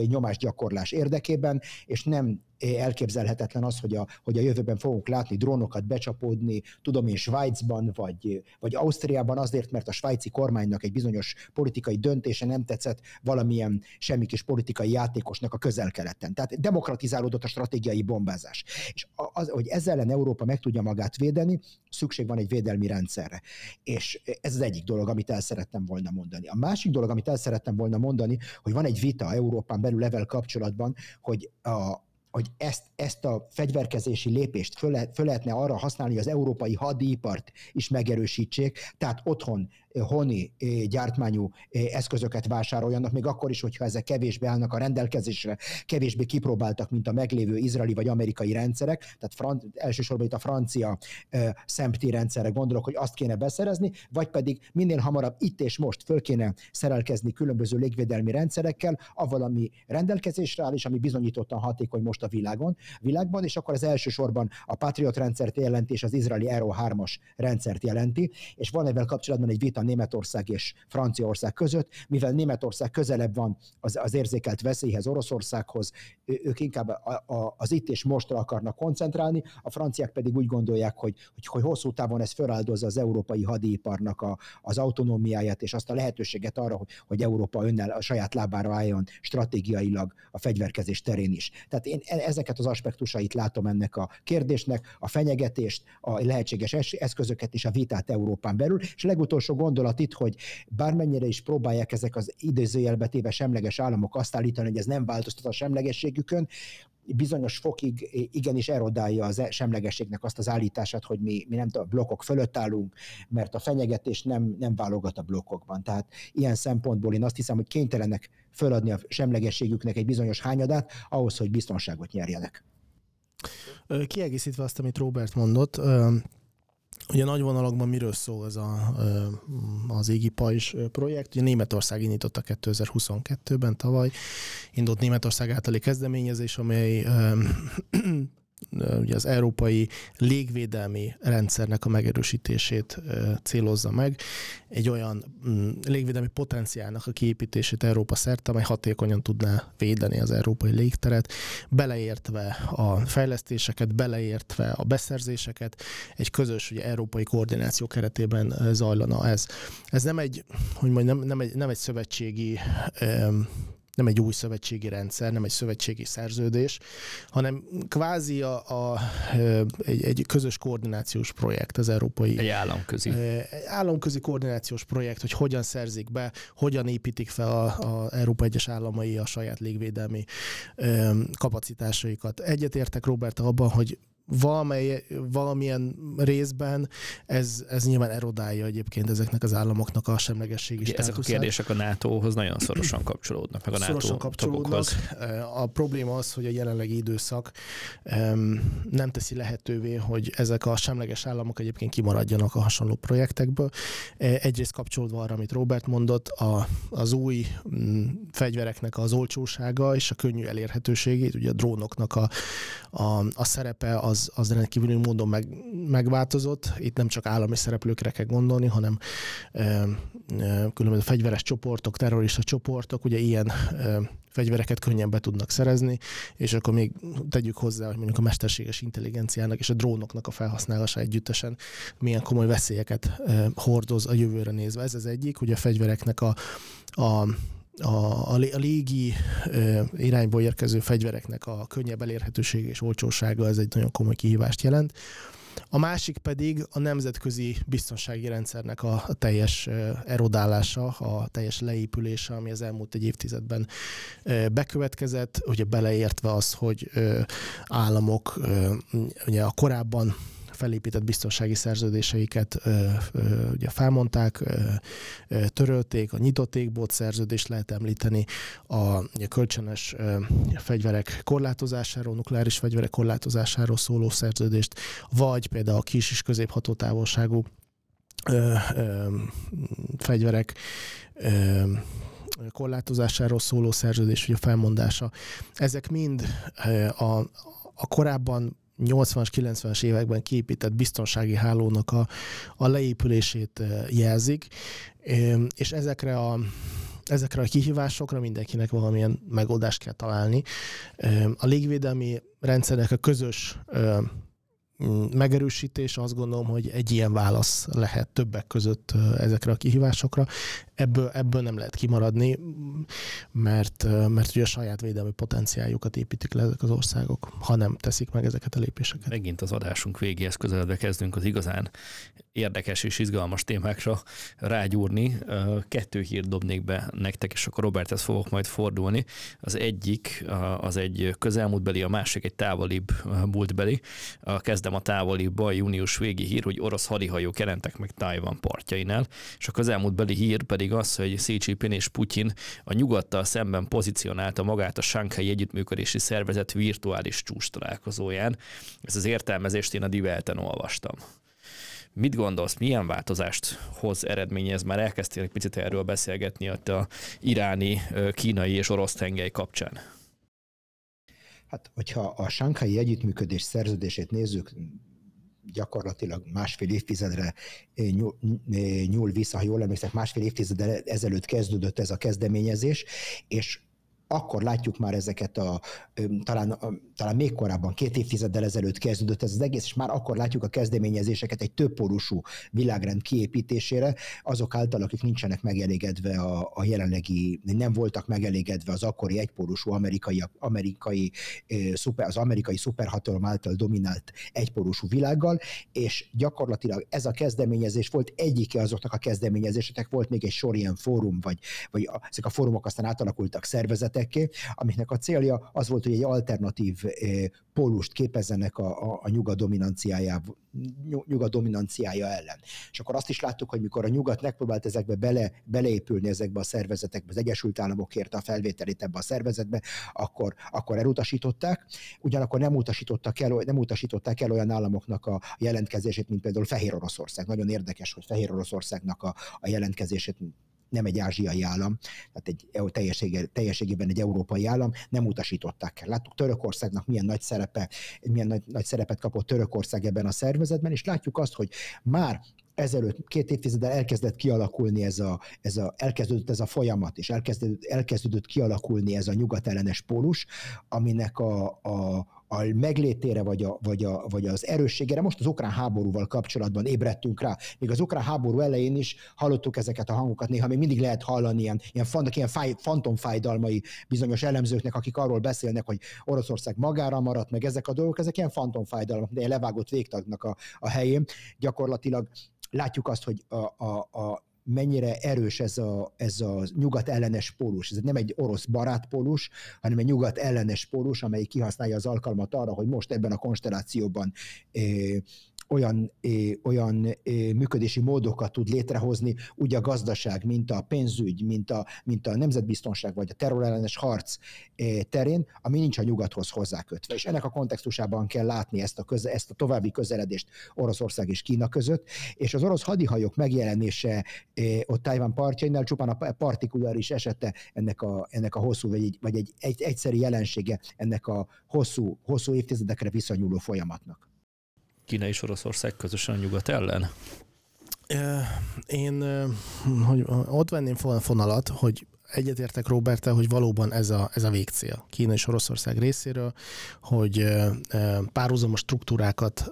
Speaker 3: nyomásgyakorlás érdekében, és nem elképzelhetetlen az, hogy a, hogy a jövőben fogunk látni drónokat becsapódni, tudom én Svájcban vagy, vagy Ausztriában azért, mert a svájci kormánynak egy bizonyos politikai döntése nem tetszett valamilyen semmi kis politikai játékosnak a közel-keleten. Tehát demokratizálódott a stratégiai bombázás. És az, hogy ezzel ellen Európa meg tudja magát védeni, szükség van egy védelmi rendszerre. És ez az egyik dolog, amit el szerettem volna mondani. A másik dolog, amit el szerettem volna mondani, hogy van egy vita Európán belül level kapcsolatban, hogy a, hogy ezt, ezt a fegyverkezési lépést föl, föl lehetne arra használni, hogy az európai hadipart is megerősítsék, tehát otthon honi gyártmányú eszközöket vásároljanak, még akkor is, hogyha ezek kevésbé állnak a rendelkezésre, kevésbé kipróbáltak, mint a meglévő izraeli vagy amerikai rendszerek, tehát fran- elsősorban itt a francia SEMPTI rendszerre gondolok, hogy azt kéne beszerezni, vagy pedig minél hamarabb itt és most föl kéne szerelkezni különböző légvédelmi rendszerekkel, avval, ami rendelkezésre áll, és ami bizonyítottan hatékony most a világon, világban, és akkor az elsősorban a Patriot rendszert jelenti, és az izraeli Aero 3-as rendszert jelenti, és van ebben kapcsolatban egy vita Németország és Franciaország között, mivel Németország közelebb van az, az érzékelt veszélyhez Oroszországhoz, ők inkább a, a, az itt és mostra akarnak koncentrálni, a franciák pedig úgy gondolják, hogy, hogy, hogy hosszú távon ez feláldozza az európai hadiiparnak a, az autonómiáját és azt a lehetőséget arra, hogy, hogy Európa önnel a saját lábára álljon stratégiailag a fegyverkezés terén is. Tehát én e, ezeket az aspektusait látom ennek a kérdésnek, a fenyegetést, a lehetséges eszközöket és a vitát Európán belül, és legutolsó gond gondolat itt, hogy bármennyire is próbálják ezek az idézőjelbe téve semleges államok azt állítani, hogy ez nem változtat a semlegességükön, bizonyos fokig igenis erodálja az semlegességnek azt az állítását, hogy mi, mi nem a blokkok fölött állunk, mert a fenyegetés nem, nem válogat a blokkokban. Tehát ilyen szempontból én azt hiszem, hogy kénytelenek föladni a semlegességüknek egy bizonyos hányadát ahhoz, hogy biztonságot nyerjenek.
Speaker 2: Kiegészítve azt, amit Robert mondott, Ugye nagy vonalakban miről szól ez a, az égi pajzs projekt? Ugye Németország indította 2022-ben tavaly, indult Németország általi kezdeményezés, amely ugye az európai légvédelmi rendszernek a megerősítését célozza meg, egy olyan mm, légvédelmi potenciálnak a kiépítését Európa szerte, amely hatékonyan tudná védeni az európai légteret, beleértve a fejlesztéseket, beleértve a beszerzéseket, egy közös ugye, európai koordináció keretében zajlana ez. Ez nem egy, hogy mondjam, nem, nem egy, nem egy szövetségi nem egy új szövetségi rendszer, nem egy szövetségi szerződés, hanem kvázi a, a, egy, egy közös koordinációs projekt az európai.
Speaker 1: Egy államközi.
Speaker 2: Államközi koordinációs projekt, hogy hogyan szerzik be, hogyan építik fel a, a Európa egyes államai a saját légvédelmi kapacitásaikat. Egyetértek Robert abban, hogy valamely, valamilyen részben ez, ez nyilván erodálja egyébként ezeknek az államoknak a semlegességi
Speaker 1: Ugye Ezek a kérdések a NATO-hoz nagyon szorosan kapcsolódnak, meg a szorosan NATO kapcsolódnak.
Speaker 2: A probléma az, hogy a jelenlegi időszak nem teszi lehetővé, hogy ezek a semleges államok egyébként kimaradjanak a hasonló projektekből. E, egyrészt kapcsolódva arra, amit Robert mondott, a, az új mm, fegyvereknek az olcsósága és a könnyű elérhetőségét, ugye a drónoknak a, a, a szerepe az az, az rendkívüli módon meg, megváltozott. Itt nem csak állami szereplőkre kell gondolni, hanem e, e, különböző fegyveres csoportok, terrorista csoportok, ugye ilyen e, fegyvereket könnyen be tudnak szerezni, és akkor még tegyük hozzá, hogy mondjuk a mesterséges intelligenciának és a drónoknak a felhasználása együttesen milyen komoly veszélyeket hordoz a jövőre nézve. Ez az egyik, ugye a fegyvereknek a, a a, a légi irányból érkező fegyvereknek a könnyebb elérhetőség és olcsósága, ez egy nagyon komoly kihívást jelent. A másik pedig a nemzetközi biztonsági rendszernek a, a teljes erodálása, a teljes leépülése, ami az elmúlt egy évtizedben bekövetkezett, ugye beleértve az, hogy államok ugye a korábban felépített biztonsági szerződéseiket ugye felmondták, törölték, a nyitott égbót szerződést lehet említeni, a, a kölcsönös fegyverek korlátozásáról, nukleáris fegyverek korlátozásáról szóló szerződést, vagy például a kis és középhatótávolságú fegyverek korlátozásáról szóló szerződés, vagy a felmondása. Ezek mind a, a korábban 80-as, 90-es években kiépített biztonsági hálónak a, a leépülését eh, jelzik, és ezekre a ezekre a kihívásokra mindenkinek valamilyen megoldást kell találni. A légvédelmi rendszernek a közös megerősítés azt gondolom, hogy egy ilyen válasz lehet többek között ezekre a kihívásokra. Ebből, ebből nem lehet kimaradni, mert, mert ugye a saját védelmi potenciáljukat építik le ezek az országok, ha nem teszik meg ezeket a lépéseket.
Speaker 1: Megint az adásunk végéhez közeledve kezdünk az igazán érdekes és izgalmas témákra rágyúrni. Kettő hírt dobnék be nektek, és akkor Roberthez fogok majd fordulni. Az egyik az egy közelmúltbeli, a másik egy távolibb múltbeli. Kezdem a távolibbba, a június végi hír, hogy orosz hadihajók jelentek meg Tajvan partjainál, és a közelmúltbeli hír pedig az, hogy Xi Jinping és Putyin a nyugattal szemben pozícionálta magát a Shanghai Együttműködési Szervezet virtuális csúcs találkozóján. Ez az értelmezést én a Divelten olvastam. Mit gondolsz, milyen változást hoz eredményez? Már elkezdtél egy picit erről beszélgetni a iráni, kínai és orosz tengely kapcsán.
Speaker 3: Hát, hogyha a Sánkhái Együttműködés szerződését nézzük, gyakorlatilag másfél évtizedre nyúl, nyúl vissza, ha jól emlékszek, másfél évtizedre ezelőtt kezdődött ez a kezdeményezés, és akkor látjuk már ezeket a, talán, talán még korábban, két évtizeddel ezelőtt kezdődött ez az egész, és már akkor látjuk a kezdeményezéseket egy többpórusú világrend kiépítésére, azok által, akik nincsenek megelégedve a, a jelenlegi, nem voltak megelégedve az akkori egypórusú amerikai, amerikai szuper, az amerikai szuperhatalom által dominált egypórusú világgal, és gyakorlatilag ez a kezdeményezés volt egyike azoknak a kezdeményezéseknek, volt még egy sor ilyen fórum, vagy, vagy ezek a fórumok aztán átalakultak szervezetek, szervezetekké, amiknek a célja az volt, hogy egy alternatív pólust képezzenek a, a, a nyugat dominanciája, nyugat dominanciája ellen. És akkor azt is láttuk, hogy mikor a nyugat megpróbált ezekbe bele, beleépülni ezekbe a szervezetekbe, az Egyesült Államok kérte a felvételét ebbe a szervezetbe, akkor, akkor elutasították. Ugyanakkor nem utasítottak el, nem utasították el olyan államoknak a jelentkezését, mint például Fehér Oroszország. Nagyon érdekes, hogy Fehér Oroszországnak a, a jelentkezését nem egy ázsiai állam, tehát egy teljessége, teljességében egy európai állam, nem utasították el. Láttuk Törökországnak milyen nagy szerepe, milyen nagy, nagy szerepet kapott Törökország ebben a szervezetben, és látjuk azt, hogy már ezelőtt két évtizeddel elkezdett kialakulni ez a, ez a, elkezdődött ez a folyamat, és elkezdődött, elkezdődött kialakulni ez a nyugatellenes pólus, aminek a, a, a meglétére, vagy, a, vagy, a, vagy az erősségére. Most az ukrán háborúval kapcsolatban ébredtünk rá. Még az ukrán háború elején is hallottuk ezeket a hangokat, néha még mindig lehet hallani ilyen, ilyen, ilyen fáj, fantomfájdalmai bizonyos elemzőknek, akik arról beszélnek, hogy Oroszország magára maradt, meg ezek a dolgok, ezek ilyen fantomfájdalmak, de levágott végtagnak a, a helyén. Gyakorlatilag látjuk azt, hogy a, a, a mennyire erős ez a, ez a nyugat ellenes pólus. Ez nem egy orosz barát pólus, hanem egy nyugat ellenes pólus, amely kihasználja az alkalmat arra, hogy most ebben a konstellációban eh, olyan, olyan működési módokat tud létrehozni, úgy a gazdaság, mint a pénzügy, mint a, mint a nemzetbiztonság, vagy a terrorellenes harc terén, ami nincs a nyugathoz hozzákötve. És ennek a kontextusában kell látni ezt a, köze, ezt a további közeledést Oroszország és Kína között, és az orosz hadihajók megjelenése ott Tajvan partjainál csupán a partikuláris esete ennek a, ennek a hosszú, vagy egy, vagy egy, egy egyszeri jelensége ennek a hosszú, hosszú évtizedekre visszanyúló folyamatnak.
Speaker 1: Kína és Oroszország közösen a nyugat ellen?
Speaker 2: Én hogy ott venném fonalat, hogy egyetértek Robert, hogy valóban ez a, ez a végcél Kína és Oroszország részéről, hogy párhuzamos struktúrákat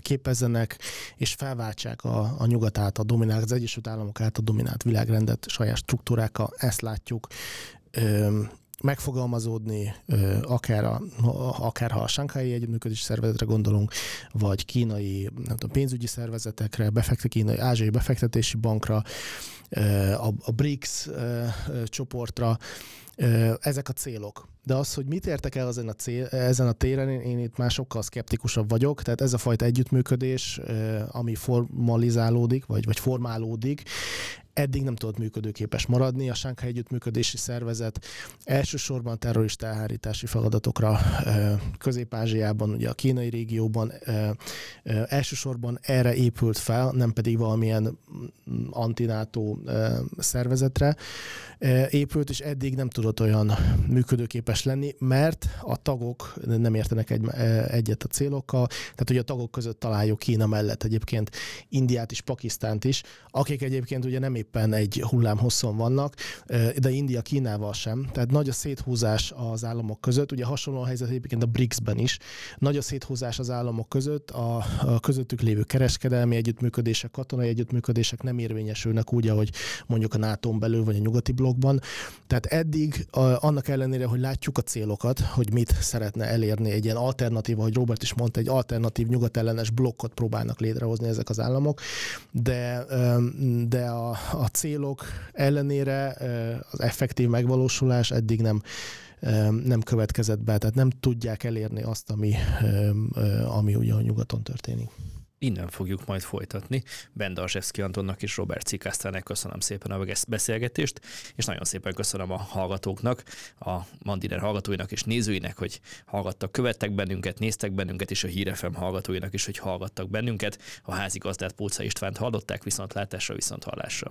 Speaker 2: képezzenek, és felváltsák a, a nyugat által dominált, az Egyesült Államok által dominált világrendet saját struktúrákkal, ezt látjuk megfogalmazódni, akár, a, akár ha a Shanghai Együttműködési Szervezetre gondolunk, vagy kínai nem tudom, pénzügyi szervezetekre, befektet, kínai ázsiai befektetési bankra, a, a BRICS csoportra, ezek a célok. De az, hogy mit értek el ezen a, cél, ezen a téren, én itt már sokkal szkeptikusabb vagyok, tehát ez a fajta együttműködés, ami formalizálódik, vagy, vagy formálódik, eddig nem tudott működőképes maradni. A Sánkhely Együttműködési Szervezet elsősorban terrorista elhárítási feladatokra Közép-Ázsiában, ugye a kínai régióban elsősorban erre épült fel, nem pedig valamilyen antinátó szervezetre épült, és eddig nem tudott olyan működőképes lenni, mert a tagok nem értenek egy, egyet a célokkal, tehát hogy a tagok között találjuk Kína mellett egyébként Indiát és Pakisztánt is, akik egyébként ugye nem éppen egy hullám hosszon vannak, de India Kínával sem. Tehát nagy a széthúzás az államok között. Ugye hasonló a helyzet egyébként a BRICS-ben is. Nagy a széthúzás az államok között, a, a közöttük lévő kereskedelmi együttműködések, katonai együttműködések nem érvényesülnek úgy, ahogy mondjuk a nato belül vagy a nyugati blokkban. Tehát eddig annak ellenére, hogy látjuk a célokat, hogy mit szeretne elérni egy ilyen alternatív, ahogy Robert is mondta, egy alternatív nyugatellenes blokkot próbálnak létrehozni ezek az államok, de, de a, a célok ellenére az effektív megvalósulás eddig nem nem következett be, tehát nem tudják elérni azt, ami, ami ugye a nyugaton történik
Speaker 1: innen fogjuk majd folytatni. Benda Zseszki Antonnak és Robert Cikásztának köszönöm szépen a beszélgetést, és nagyon szépen köszönöm a hallgatóknak, a Mandiner hallgatóinak és nézőinek, hogy hallgattak, követtek bennünket, néztek bennünket, és a Hírefem hallgatóinak is, hogy hallgattak bennünket. A házigazdát Pulca Istvánt hallották, viszont látásra, viszont hallásra.